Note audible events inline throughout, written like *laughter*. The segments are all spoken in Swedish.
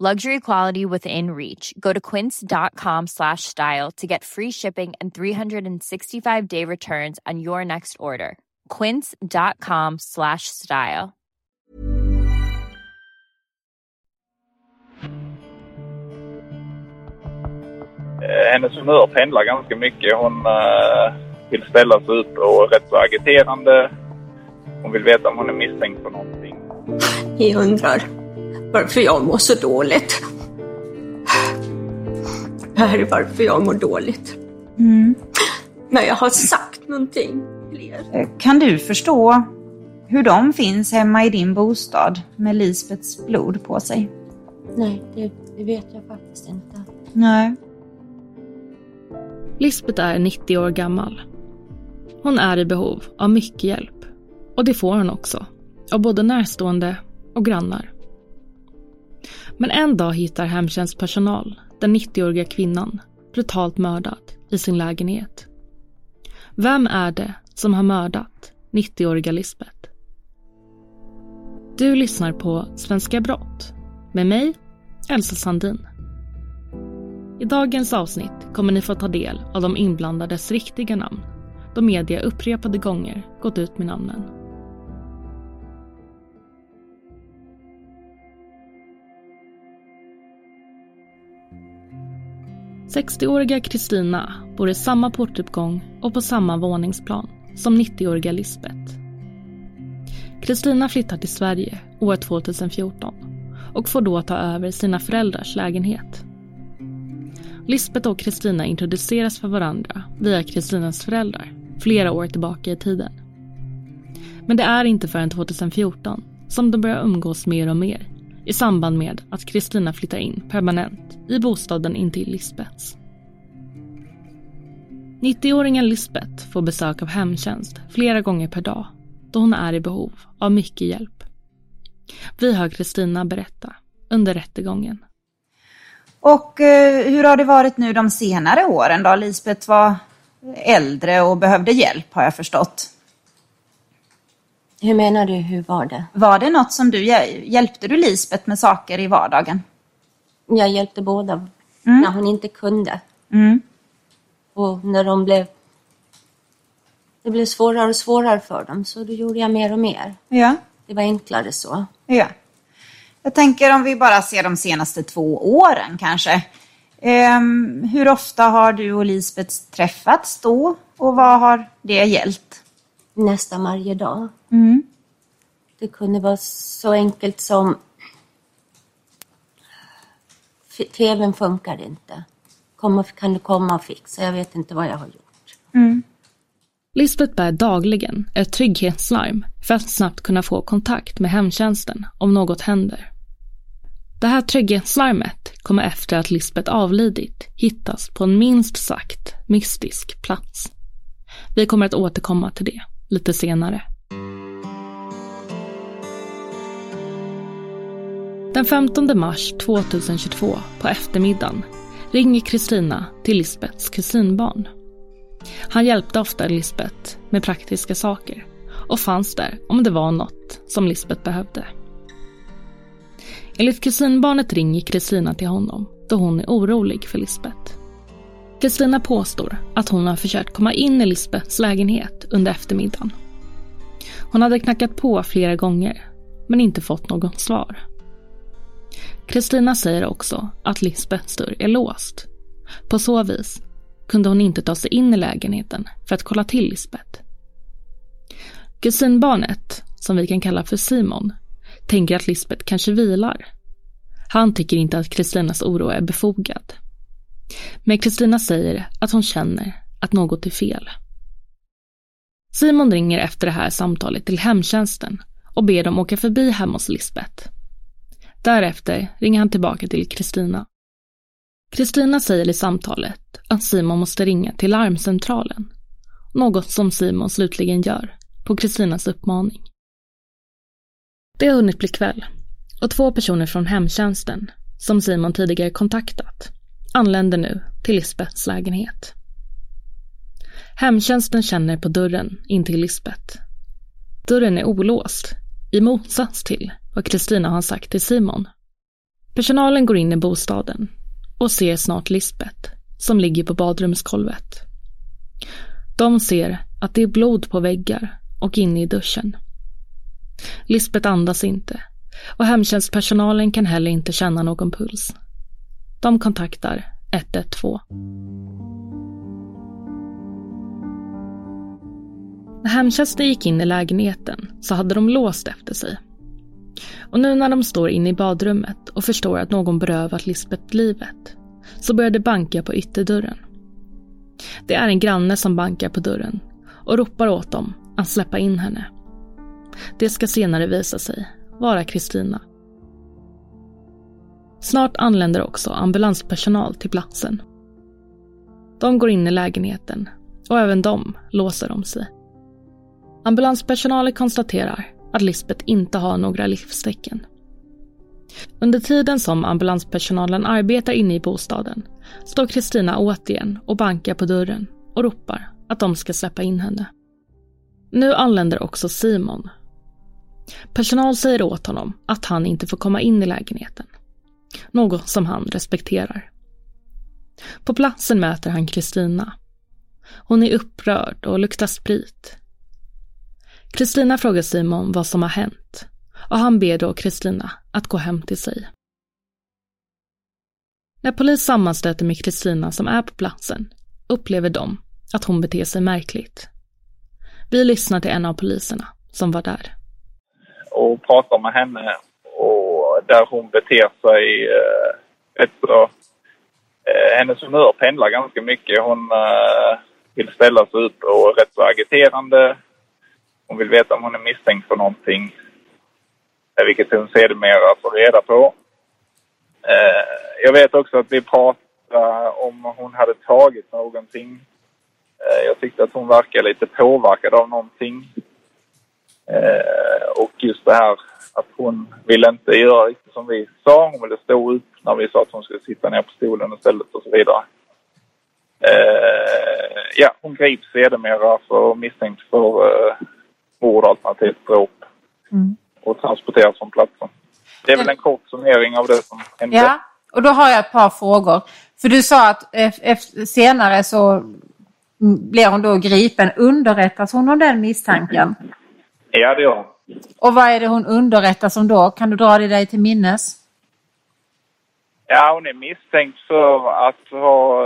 Luxury quality within reach. Go to quince.com slash style to get free shipping and 365 day returns on your next order. Quince.com slash style. Eh, Hennes humör pendlar ganska mycket. Hon eh, vill ställa sig upp och är rätt så agiterande. Hon vill veta om hon är misstänkt för någonting. Jag undrar varför jag mår så dåligt. Det här är varför jag mår dåligt. Mm. När jag har sagt någonting till er. Eh, Kan du förstå hur de finns hemma i din bostad med Lisbets blod på sig? Nej, det, det vet jag faktiskt inte. Nej. Lisbeth är 90 år gammal. Hon är i behov av mycket hjälp. Och det får hon också. Av både närstående och grannar. Men en dag hittar hemtjänstpersonal den 90-åriga kvinnan brutalt mördad i sin lägenhet. Vem är det som har mördat 90-åriga Lisbeth? Du lyssnar på Svenska brott med mig, Elsa Sandin. I dagens avsnitt kommer ni få ta del av de inblandades riktiga namn då media upprepade gånger gått ut med namnen. 60-åriga Kristina bor i samma portuppgång och på samma våningsplan som 90-åriga Lisbeth. Kristina flyttar till Sverige år 2014 och får då ta över sina föräldrars lägenhet. Lisbeth och Kristina introduceras för varandra via Kristinas föräldrar flera år tillbaka i tiden. Men det är inte förrän 2014 som de börjar umgås mer och mer i samband med att Kristina flyttar in permanent i bostaden intill Lisbeths. 90-åringen Lisbeth får besök av hemtjänst flera gånger per dag då hon är i behov av mycket hjälp. Vi hör Kristina berätta under rättegången. Och eh, hur har det varit nu de senare åren då? Lisbeth var äldre och behövde hjälp har jag förstått. Hur menar du, hur var det? Var det något som du hjäl- hjälpte du Lisbeth med saker i vardagen? Jag hjälpte båda Mm. när hon inte kunde. Mm. Och när de blev... Det blev svårare och svårare för dem, så då gjorde jag mer och mer. Ja. Det var enklare så. Ja. Jag tänker om vi bara ser de senaste två åren kanske. Ehm, hur ofta har du och Lisbeth träffats då och vad har det gällt? Nästan varje dag. Mm. Det kunde vara så enkelt som... TVn funkade inte. komma, kan du komma och fixa? Jag vet inte vad jag har gjort. Mm. Lisbeth bär dagligen ett trygghetslarm för att snabbt kunna få kontakt med hemtjänsten om något händer. Det här trygghetslarmet kommer efter att Lisbeth avlidit hittas på en minst sagt mystisk plats. Vi kommer att återkomma till det lite senare. Den 15 mars 2022 på eftermiddagen ringer Kristina till Lisbeths kusinbarn. Han hjälpte ofta Lisbeth med praktiska saker och fanns där om det var något som Lisbeth behövde. Enligt kusinbarnet ringer Kristina till honom då hon är orolig för Lisbeth. Kristina påstår att hon har försökt komma in i Lisbeths lägenhet under eftermiddagen. Hon hade knackat på flera gånger men inte fått något svar. Kristina säger också att Lisbeths dörr är låst. På så vis kunde hon inte ta sig in i lägenheten för att kolla till Lisbeth. Kusinbarnet, som vi kan kalla för Simon, tänker att Lisbeth kanske vilar. Han tycker inte att Kristinas oro är befogad. Men Kristina säger att hon känner att något är fel. Simon ringer efter det här samtalet till hemtjänsten och ber dem åka förbi hemma hos Lisbeth. Därefter ringer han tillbaka till Kristina. Kristina säger i samtalet att Simon måste ringa till larmcentralen. Något som Simon slutligen gör, på Kristinas uppmaning. Det har hunnit bli kväll och två personer från hemtjänsten, som Simon tidigare kontaktat, anländer nu till Lisbeths lägenhet. Hemtjänsten känner på dörren in till Lisbeth. Dörren är olåst, i motsats till vad Kristina har sagt till Simon. Personalen går in i bostaden och ser snart Lisbeth som ligger på badrumskolvet. De ser att det är blod på väggar och inne i duschen. Lisbeth andas inte och hemtjänstpersonalen kan heller inte känna någon puls. De kontaktar 112. När hemtjänsten gick in i lägenheten så hade de låst efter sig. Och nu när de står inne i badrummet och förstår att någon berövat Lisbeth livet så börjar det banka på ytterdörren. Det är en granne som bankar på dörren och ropar åt dem att släppa in henne. Det ska senare visa sig vara Kristina. Snart anländer också ambulanspersonal till platsen. De går in i lägenheten och även de låser om sig. Ambulanspersonalen konstaterar att Lisbeth inte har några livstecken. Under tiden som ambulanspersonalen arbetar inne i bostaden står Kristina återigen och bankar på dörren och ropar att de ska släppa in henne. Nu anländer också Simon. Personal säger åt honom att han inte får komma in i lägenheten. Något som han respekterar. På platsen möter han Kristina. Hon är upprörd och luktar sprit. Kristina frågar Simon vad som har hänt och han ber då Kristina att gå hem till sig. När polis sammanstöter med Kristina som är på platsen upplever de att hon beter sig märkligt. Vi lyssnar till en av poliserna som var där. Och pratar med henne och där hon beter sig eh, rätt så... Eh, hennes humör pendlar ganska mycket. Hon eh, vill ställa sig upp och är rätt så agiterande. Hon vill veta om hon är misstänkt för någonting. Eh, vilket hon sedermera får reda på. Eh, jag vet också att vi pratade om hon hade tagit någonting. Eh, jag tyckte att hon verkade lite påverkad av någonting. Eh, och just det här hon ville inte göra riktigt som vi sa. Hon ville stå upp när vi sa att hon skulle sitta ner på stolen istället och så vidare. Ja, hon grips sedermera för misstänkt för mord alternativt dråp. Mm och transporteras från platsen. Det är väl en kort summering av det som hände. Ja, och då har jag ett par frågor. För du sa att senare så blir hon då gripen. Underrättas hon om den misstanken? Ja, det gör hon. Och vad är det hon underrättas om då? Kan du dra det dig till minnes? Ja, hon är misstänkt för att ha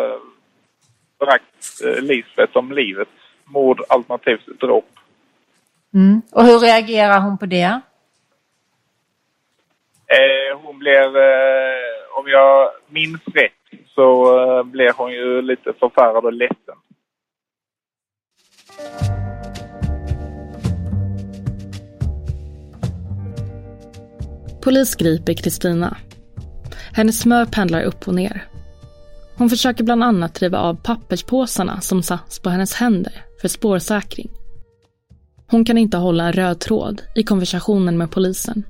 bragt eh, Lisbeth om livet. Mord alternativt dråp. Mm. Och hur reagerar hon på det? Eh, hon blir, eh, om jag minns rätt, så eh, blev hon ju lite förfärad och ledsen. Polis griper Kristina. Hennes smör pendlar upp och ner. Hon försöker bland annat riva av papperspåsarna som satts på hennes händer för spårsäkring. Hon kan inte hålla en röd tråd i konversationen med polisen.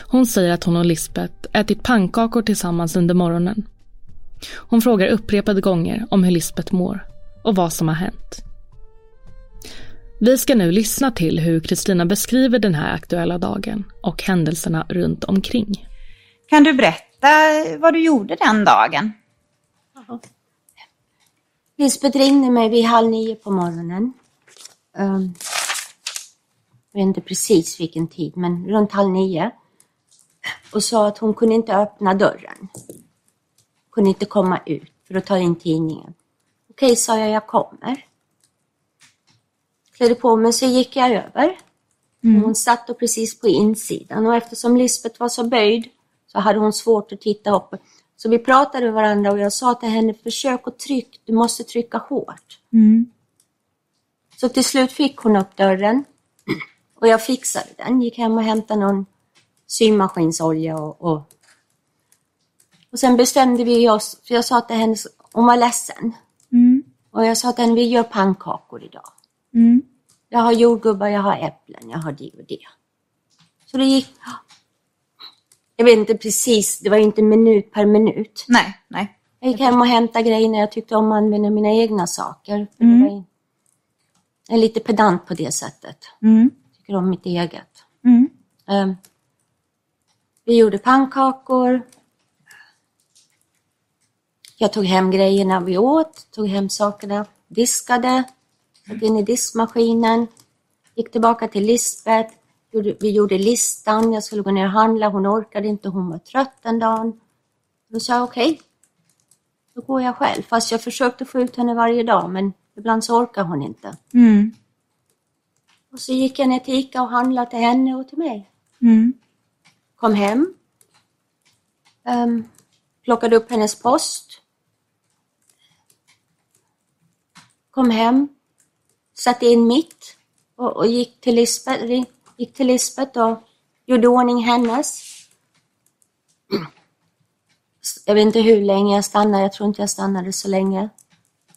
Hon säger att hon och Lisbeth ätit pannkakor tillsammans under morgonen. Hon frågar upprepade gånger om hur Lisbeth mår och vad som har hänt. Vi ska nu lyssna till hur Kristina beskriver den här aktuella dagen och händelserna runt omkring. Kan du berätta vad du gjorde den dagen? Lisbeth ringde mig vid halv nio på morgonen. Um, jag vet inte precis vilken tid, men runt halv nio. Och sa att hon kunde inte öppna dörren. Kunde inte komma ut för att ta in tidningen. Okej, sa jag, jag kommer. Klädde på mig så gick jag över. Mm. Hon satt då precis på insidan och eftersom Lisbeth var så böjd så hade hon svårt att titta upp. Så vi pratade med varandra och jag sa till henne, försök att trycka, du måste trycka hårt. Mm. Så till slut fick hon upp dörren *clears throat* och jag fixade den, gick hem och hämtade någon symaskinsolja och, och, och sen bestämde vi oss, för jag sa till henne, hon var ledsen. Mm. Och jag sa till henne, vi gör pannkakor idag. Mm. Jag har jordgubbar, jag har äpplen, jag har det och det. Så det gick, jag vet inte precis, det var inte minut per minut. Nej, nej. Jag gick hem och hämtade grejerna, jag tyckte om att använda mina egna saker. Mm. jag är lite pedant på det sättet. Mm. Tycker om mitt eget. Mm. Ehm, vi gjorde pannkakor. Jag tog hem grejerna vi åt, tog hem sakerna, diskade, tog in i diskmaskinen, gick tillbaka till Lisbeth. Vi gjorde listan, jag skulle gå ner och handla, hon orkade inte, hon var trött den dagen. Då sa jag okej, då går jag själv. Fast jag försökte få ut henne varje dag, men ibland så orkar hon inte. Mm. Och så gick jag ner till Ica och handlade till henne och till mig. Mm. Kom hem. Ehm, plockade upp hennes post. Kom hem. Satte in mitt. Och, och gick, till Lisbeth, gick till Lisbeth och gjorde ordning hennes. *clears throat* Jag vet inte hur länge jag stannade. Jag tror inte jag stannade så länge.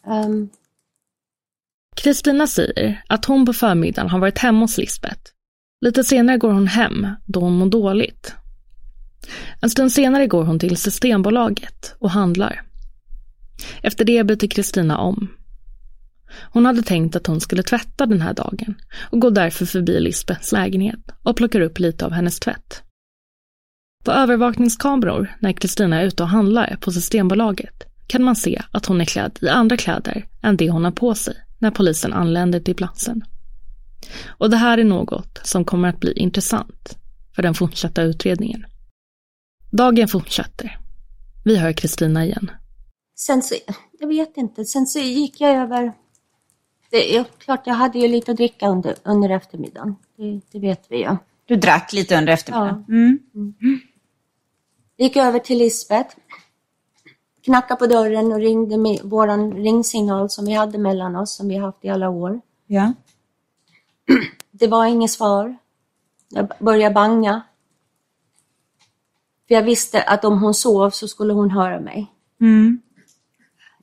Kristina Kristina säger att hon på förmiddagen har varit hemma hos Lisbeth. Lite senare går hon hem då hon mår dåligt. En stund senare går hon till Systembolaget och handlar. Efter det byter Kristina om. Hon hade tänkt att hon skulle tvätta den här dagen och går därför förbi Lisbeths lägenhet och plockar upp lite av hennes tvätt. På övervakningskameror när Kristina är ute och handlar på Systembolaget kan man se att hon är klädd i andra kläder än det hon har på sig när polisen anländer till platsen. Och det här är något som kommer att bli intressant för den fortsatta utredningen. Dagen fortsätter. Vi hör Kristina igen. Sen så, jag vet inte, sen så gick jag över... Det är klart, jag hade ju lite att dricka under, under eftermiddagen. Det, det vet vi ju. Du drack lite under eftermiddagen? Ja. Mm. Gick över till Lisbeth. Knackade på dörren och ringde med våran ringsignal som vi hade mellan oss, som vi haft i alla år. Ja. Det var inget svar. Jag började banga. För jag visste att om hon sov så skulle hon höra mig. Mm.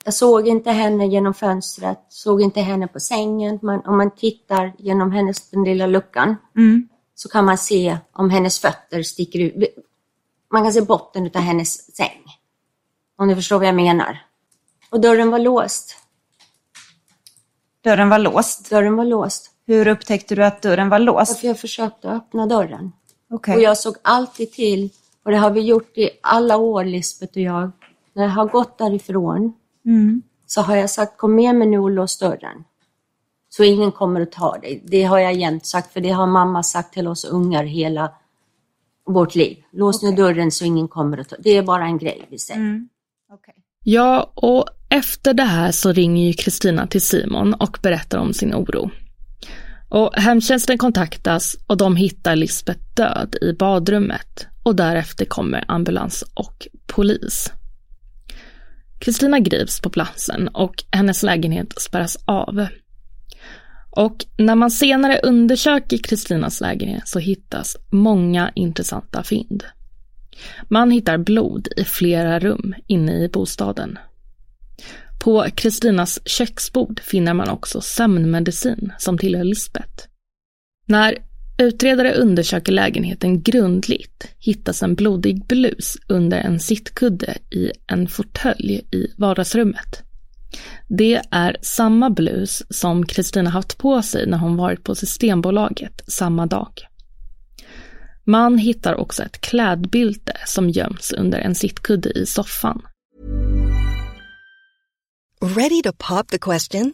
Jag såg inte henne genom fönstret, såg inte henne på sängen. Man, om man tittar genom hennes, den lilla luckan Mm. så kan man se om hennes fötter sticker ut. Man kan se botten av hennes säng. Om du förstår vad jag menar. Och dörren var låst. Dörren var låst? Dörren var låst. Hur upptäckte du att dörren var låst? För jag försökte öppna dörren. Okej. Och jag såg alltid till, och det har vi gjort i alla år, Lisbeth och jag. När jag har gått därifrån Mm. så har jag sagt kom med mig nu och lås dörren. Så ingen kommer att ta dig. Det har jag jämt sagt, för det har mamma sagt till oss ungar hela vårt liv. Lås nu dörren så ingen kommer att ta Det är bara en grej vi säger. Mm. Ja, och efter det här så ringer ju Kristina till Simon och berättar om sin oro. Och hemtjänsten kontaktas och de hittar Lisbeth död i badrummet och därefter kommer ambulans och polis. Kristina grips på platsen och hennes lägenhet spärras av. Och när man senare undersöker Kristinas lägenhet så hittas många intressanta fynd. Man hittar blod i flera rum inne i bostaden. På Kristinas köksbord finner man också sömnmedicin som tillhör Lisbeth. När utredare undersöker lägenheten grundligt hittas en blodig blus under en sittkudde i en fåtölj i vardagsrummet. Det är samma blus som Kristina haft på sig när hon varit på Systembolaget samma dag. Man hittar också ett klädbylte som göms under en sittkudde i soffan. Ready to pop the question?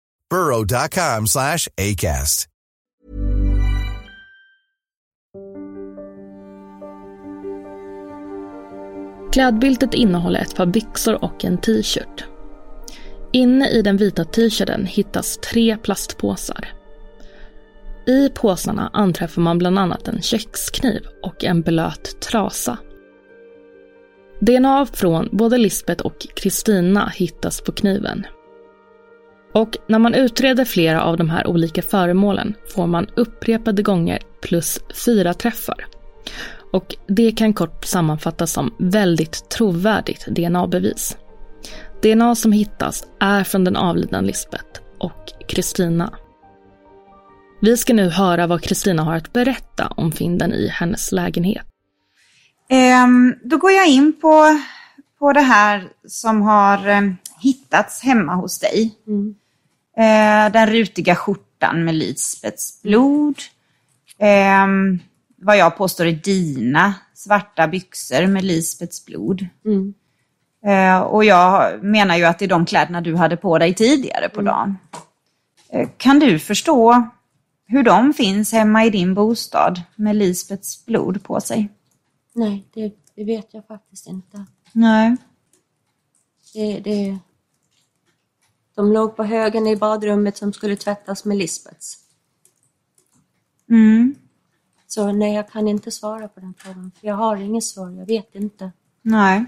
burrow.com slash ACAST. Klädbyltet innehåller ett par byxor och en t-shirt. Inne i den vita t-shirten hittas tre plastpåsar. I påsarna anträffar man bland annat en kökskniv och en blöt trasa. DNA från både Lisbeth och Kristina hittas på kniven. Och när man utreder flera av de här olika föremålen får man upprepade gånger plus fyra träffar. Och det kan kort sammanfattas som väldigt trovärdigt DNA-bevis. DNA som hittas är från den avlidna Lisbeth och Kristina. Vi ska nu höra vad Kristina har att berätta om fynden i hennes lägenhet. Um, då går jag in på, på det här som har um, hittats hemma hos dig. Mm. Eh, den rutiga skjortan med Lisbets blod. Eh, vad jag påstår är dina svarta byxor med Lisbets blod. Mm. Eh, och jag menar ju att det är de kläderna du hade på dig tidigare på Mm. dagen. Eh, kan du förstå hur de finns hemma i din bostad med Lisbets blod på sig? Nej, det, det vet jag faktiskt inte. Nej. Det, det, de låg på högen i badrummet som skulle tvättas med Lisbets. Mm. Så nej, jag kan inte svara på den frågan. För jag har inget svar, jag vet inte. Nej.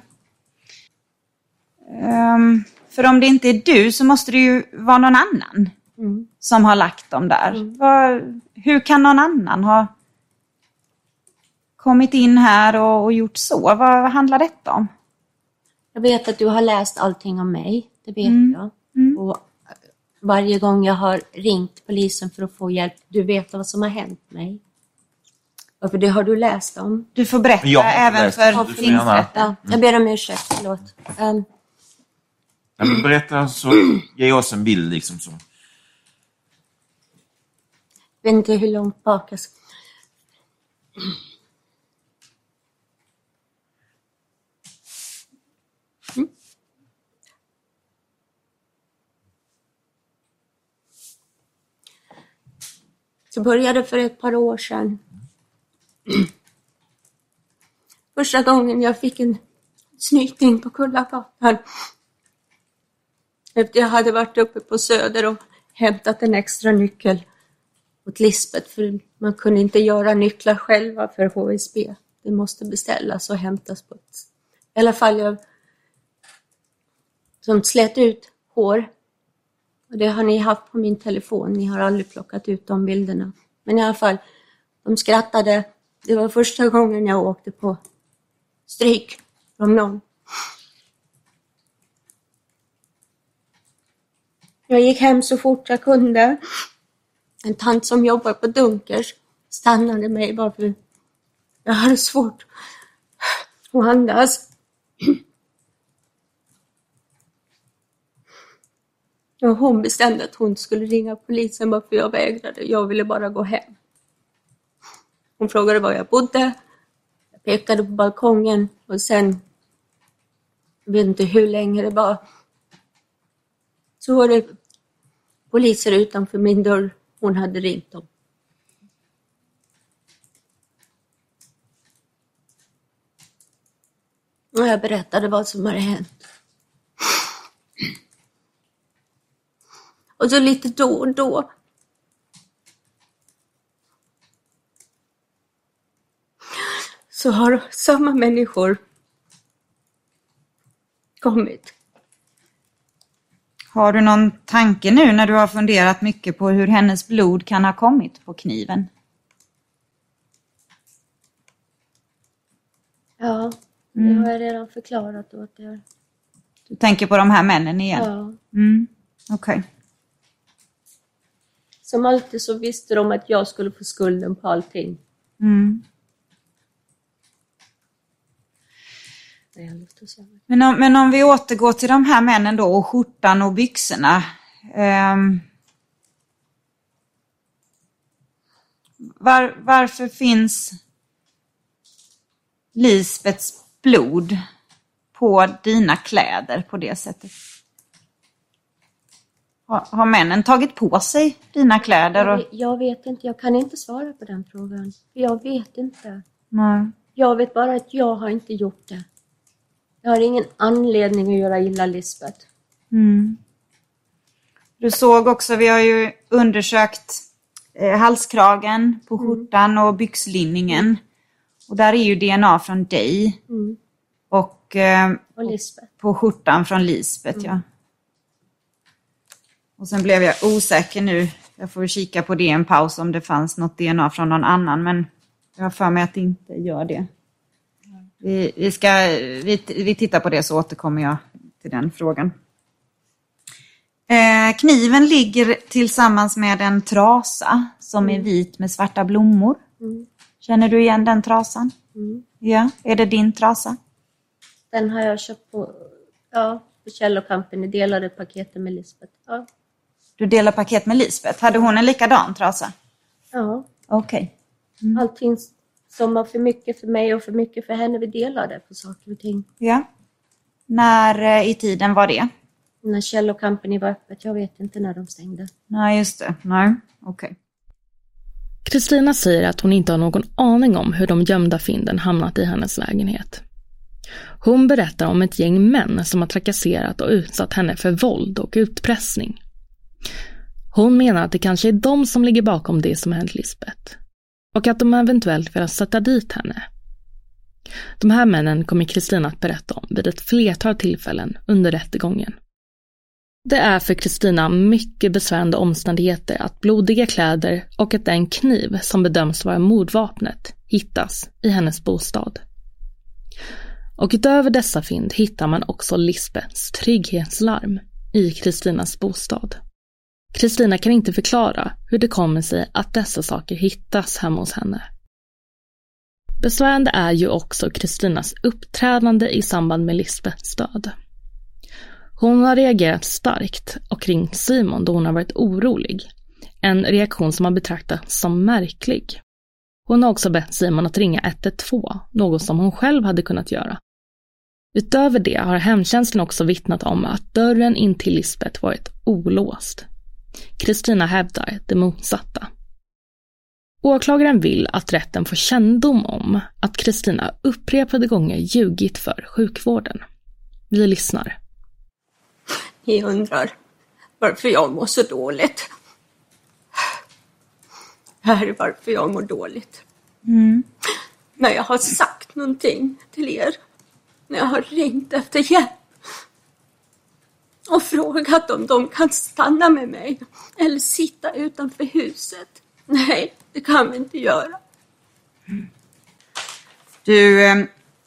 Ehm, för om det inte är du så måste det ju vara någon annan Mm. som har lagt dem där. Vad- hur kan någon annan ha kommit in här och, och gjort så? Vad, vad handlar detta om? Jag vet att du har läst allting om mig, det vet Mm. jag. Mm. Och varje gång jag har ringt polisen för att få hjälp, du vet vad som har hänt mig. Ja, för det har du läst om. Du får berätta Jag inte även läst. för tingsrätten. Ja, jag ber om ursäkt, förlåt. Um, Ja, men berätta så, ge oss en bild liksom så. vet inte hur långt bak jag ska... Så började för ett par år sedan. Första gången jag fick en snyting på Kullagatan. Efter jag hade varit uppe på Söder och hämtat en extra nyckel åt Lisbet, för man kunde inte göra nycklar själva för HSB. Det måste beställas och hämtas på ett... I alla fall jag som slet ut hår. Och det har ni haft på min telefon. Ni har aldrig plockat ut de bilderna. Men i alla fall, de skrattade. Det var första gången jag åkte på stryk från någon. Jag gick hem så fort jag kunde. En tant som jobbar på Dunkers stannade mig bara för jag hade svårt att andas. Och hon bestämde att hon skulle ringa polisen bara för jag vägrade. Jag ville bara gå hem. Hon frågade var jag bodde. Jag pekade på balkongen och sen, jag vet inte hur länge det var, så var det poliser utanför min dörr. Hon hade ringt dem. Och jag berättade vad som hade hänt. Och så lite då och då så har samma människor kommit. Har du någon tanke nu när du har funderat mycket på hur hennes blod kan ha kommit på kniven? Ja, det Mm. har jag redan förklarat åt er. Du tänker på de här männen igen? Ja. Mm. Okej. Som alltid så visste de att jag skulle få skulden på allting. Mm. Men, om, men om vi återgår till de här männen då och skjortan och byxorna. Ehm, var, varför finns Lisbets blod på dina kläder på det sättet? Har, männen tagit på sig dina kläder? Jag, Och... vet- jag vet inte, jag kan inte svara på den frågan. Jag vet inte. Nej. Jag vet bara att jag har inte gjort det. Jag har ingen anledning att göra illa Lisbeth. Mm. Du såg också, vi har ju undersökt eh, halskragen på skjortan och byxlinningen. Och där är ju DNA från dig. Mm. Och eh, Och på skjortan från Lisbeth, ja. Och sen blev jag osäker nu. Jag får kika på det i en paus om det fanns något DNA från någon annan. Men jag har för mig att det inte gör det. Vi, vi, ska, vi, vi tittar på det så återkommer jag till den frågan. Eh, kniven ligger tillsammans med en trasa som är vit med svarta blommor. Mm. Känner du igen den trasan? Mm. Ja, är det din trasa? Den har jag köpt på, ja, på Kjell Company, delade paketet med Lisbeth. Ja. Du delar paket med Lisbeth. Hade hon en likadan trasa? ja. Okej. Allting som var för mycket för mig och för mycket för henne, vi delade på saker och ting. Ja. När eh, i tiden var det? När Kjell Company var öppet, jag vet inte när de stängde. Nej, just det. Nej, okej. Kristina säger att hon inte har någon aning om hur de gömda fynden hamnat i hennes lägenhet. Hon berättar om ett gäng män som har trakasserat och utsatt henne för våld och utpressning. Hon menar att det kanske är de som ligger bakom det som hänt Lisbeth. Och att de eventuellt velat sätta dit henne. De här männen kommer Kristina att berätta om vid ett flertal tillfällen under rättegången. Det är för Kristina mycket besvärande omständigheter att blodiga kläder och att den kniv som bedöms vara mordvapnet hittas i hennes bostad. Och utöver dessa fynd hittar man också Lisbeths trygghetslarm i Kristinas bostad. Kristina kan inte förklara hur det kommer sig att dessa saker hittas hemma hos henne. Besvärande är ju också Kristinas uppträdande i samband med Lisbeths död. Hon har reagerat starkt och ringt Simon då hon har varit orolig. en reaktion som har betraktats som märklig. Hon har också bett Simon att ringa 112, något som hon själv hade kunnat göra. Utöver det har hemtjänsten också vittnat om att dörren in till Lisbeth varit olåst. Kristina hävdar det motsatta. Åklagaren vill att rätten får kännedom om att Kristina upprepade gånger ljugit för sjukvården. Vi lyssnar. Ni undrar varför jag mår så dåligt. Det här är varför jag mår dåligt. Mm. När jag har sagt någonting till er, när jag har ringt efter hjälp och frågat om de kan stanna med mig eller sitta utanför huset. Nej, det kan vi inte göra. Du, eh,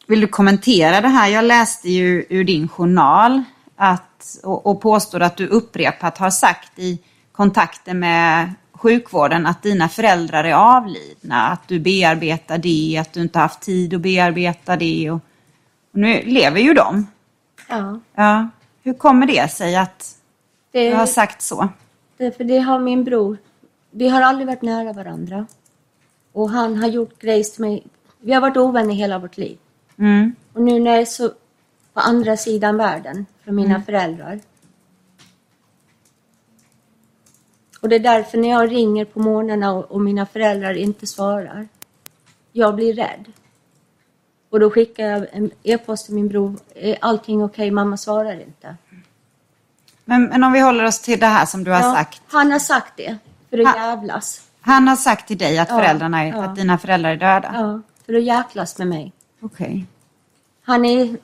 vill du kommentera det här? Jag läste ju ur din journal att, och, och påstår att du upprepat har sagt i kontakter med sjukvården att dina föräldrar är avlidna, att du bearbetar det, att du inte haft tid att bearbeta det. Och, och nu lever ju de. Ja. Ja. Hur kommer det sig att Det- du har sagt så? Det, för det har min bror. Vi har aldrig varit nära varandra. Och han har gjort grejs till mig. Vi har varit ovänner hela vårt liv. Mm. Och nu när jag är så på andra sidan världen från mina Mm. föräldrar. Och det är därför när jag ringer på morgnarna och, och mina föräldrar inte svarar. Jag blir rädd. Och då skickar jag en e-post till min bror. Är allting okej? Mamma svarar inte. Men, men om vi håller oss till det här som du har Ja, sagt. Han har sagt det. För att jävlas. Han har sagt till dig att, Ja, föräldrarna är, ja. att dina föräldrar är döda? Ja, för att jäklas med mig. Okej. Han är...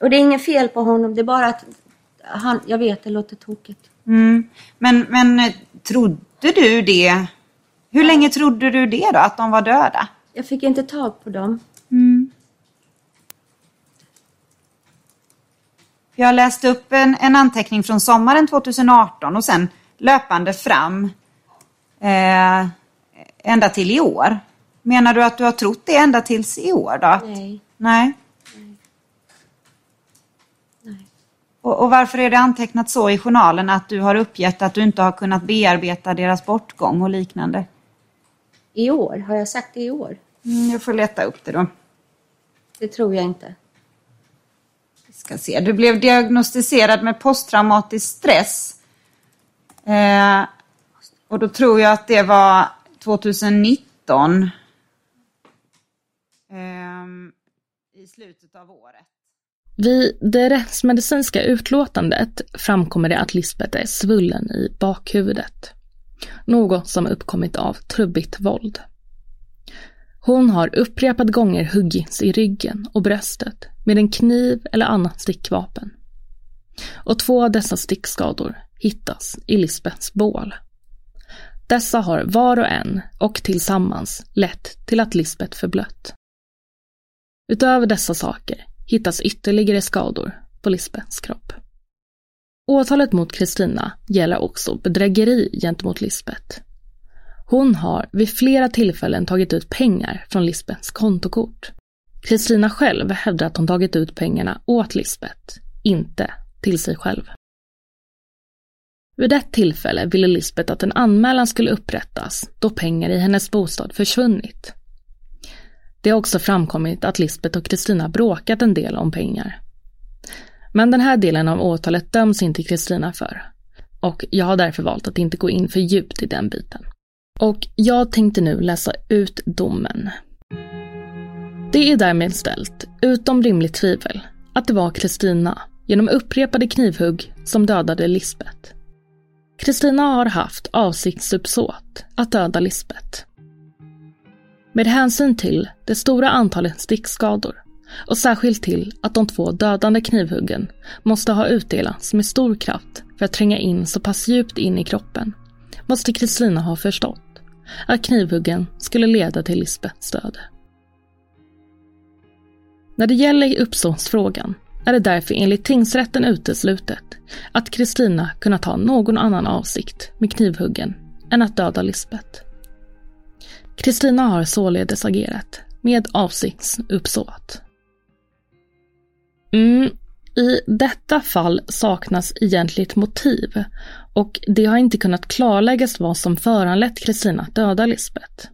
Och det är inget fel på honom, det är bara att han... Jag vet, det låter tokigt. Mm. Men, men eh, trodde du det? Hur länge trodde du det då, att de var döda? Jag fick inte tag på dem. Mm. Jag läste upp en, en anteckning från sommaren 2018 och sen löpande fram eh, ända till i år. Menar du att du har trott det ända tills i år då? Nej. Nej. Och, och varför är det antecknat så i journalen att du har uppgett att du inte har kunnat bearbeta deras bortgång och liknande? I år? Har jag sagt det i år? Mm, jag får leta upp det då. Det tror jag inte. Vi ska se. Du blev diagnostiserad med posttraumatisk stress. Eh, och då tror jag att det var 2019. Ehm, I slutet av året. Vid det rättsmedicinska utlåtandet framkommer det att Lisbeth är svullen i bakhuvudet. Något som uppkommit av trubbigt våld. Hon har upprepade gånger huggits i ryggen och bröstet med en kniv eller annat stickvapen. Och två av dessa stickskador hittas i Lisbeths bål. Dessa har var och en och tillsammans lett till att Lisbeth förblött. Utöver dessa saker hittas ytterligare skador på Lisbeths kropp. Åtalet mot Kristina gäller också bedrägeri gentemot Lisbeth. Hon har vid flera tillfällen tagit ut pengar från Lisbeths kontokort. Kristina själv hävdar att hon tagit ut pengarna åt Lisbeth, inte till sig själv. Vid ett tillfälle ville Lisbeth att en anmälan skulle upprättas då pengar i hennes bostad försvunnit. Det har också framkommit att Lisbeth och Kristina bråkat en del om pengar. Men den här delen av åtalet döms inte Kristina för. Och jag har därför valt att inte gå in för djupt i den biten. Och jag tänkte nu läsa ut domen. Det är därmed ställt, utom rimligt tvivel, att det var Kristina, genom upprepade knivhugg, som dödade Lisbeth. Kristina har haft avsiktsuppsåt att döda Lisbeth. Med hänsyn till det stora antalet stickskador och särskilt till att de två dödande knivhuggen måste ha utdelats med stor kraft för att tränga in så pass djupt in i kroppen måste Kristina ha förstått att knivhuggen skulle leda till Lisbeths död. När det gäller uppsåtsfrågan är det därför enligt tingsrätten uteslutet att Kristina kunnat ha någon annan avsikt med knivhuggen än att döda Lisbeth. Kristina har således agerat med avsiktsuppsåt. Mm, i detta fall saknas egentligt motiv och det har inte kunnat klarläggas vad som föranlett Kristina att döda Lisbeth.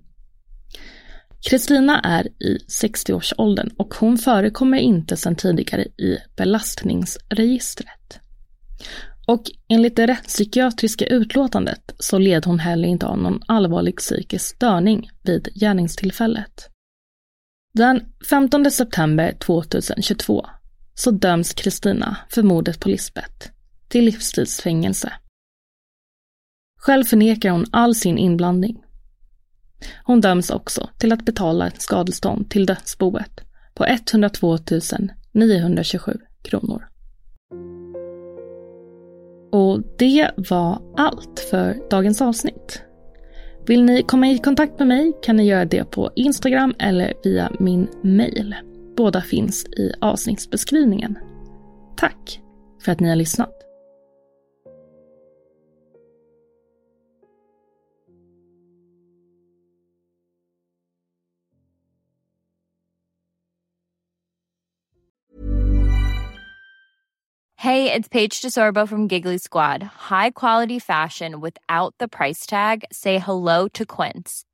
Kristina är i 60-årsåldern och hon förekommer inte sedan tidigare i belastningsregistret. Och enligt det rättspsykiatriska utlåtandet så led hon heller inte av någon allvarlig psykisk störning vid gärningstillfället. Den 15 september 2022 så döms Kristina för mordet på Lisbeth till livstidsfängelse. Själv förnekar hon all sin inblandning. Hon döms också till att betala ett skadestånd till dödsboet på 102 927 kronor. Och det var allt för dagens avsnitt. Vill ni komma i kontakt med mig kan ni göra det på Instagram eller via min mail. Båda finns i avsnittsbeskrivningen. Tack för att ni har lyssnat. Hej, det är Paige DeSorbo från Giggly Squad. High quality fashion without the price tag. Say hello to Quince.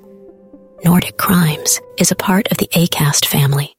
Nordic Crimes is a part of the ACAST family.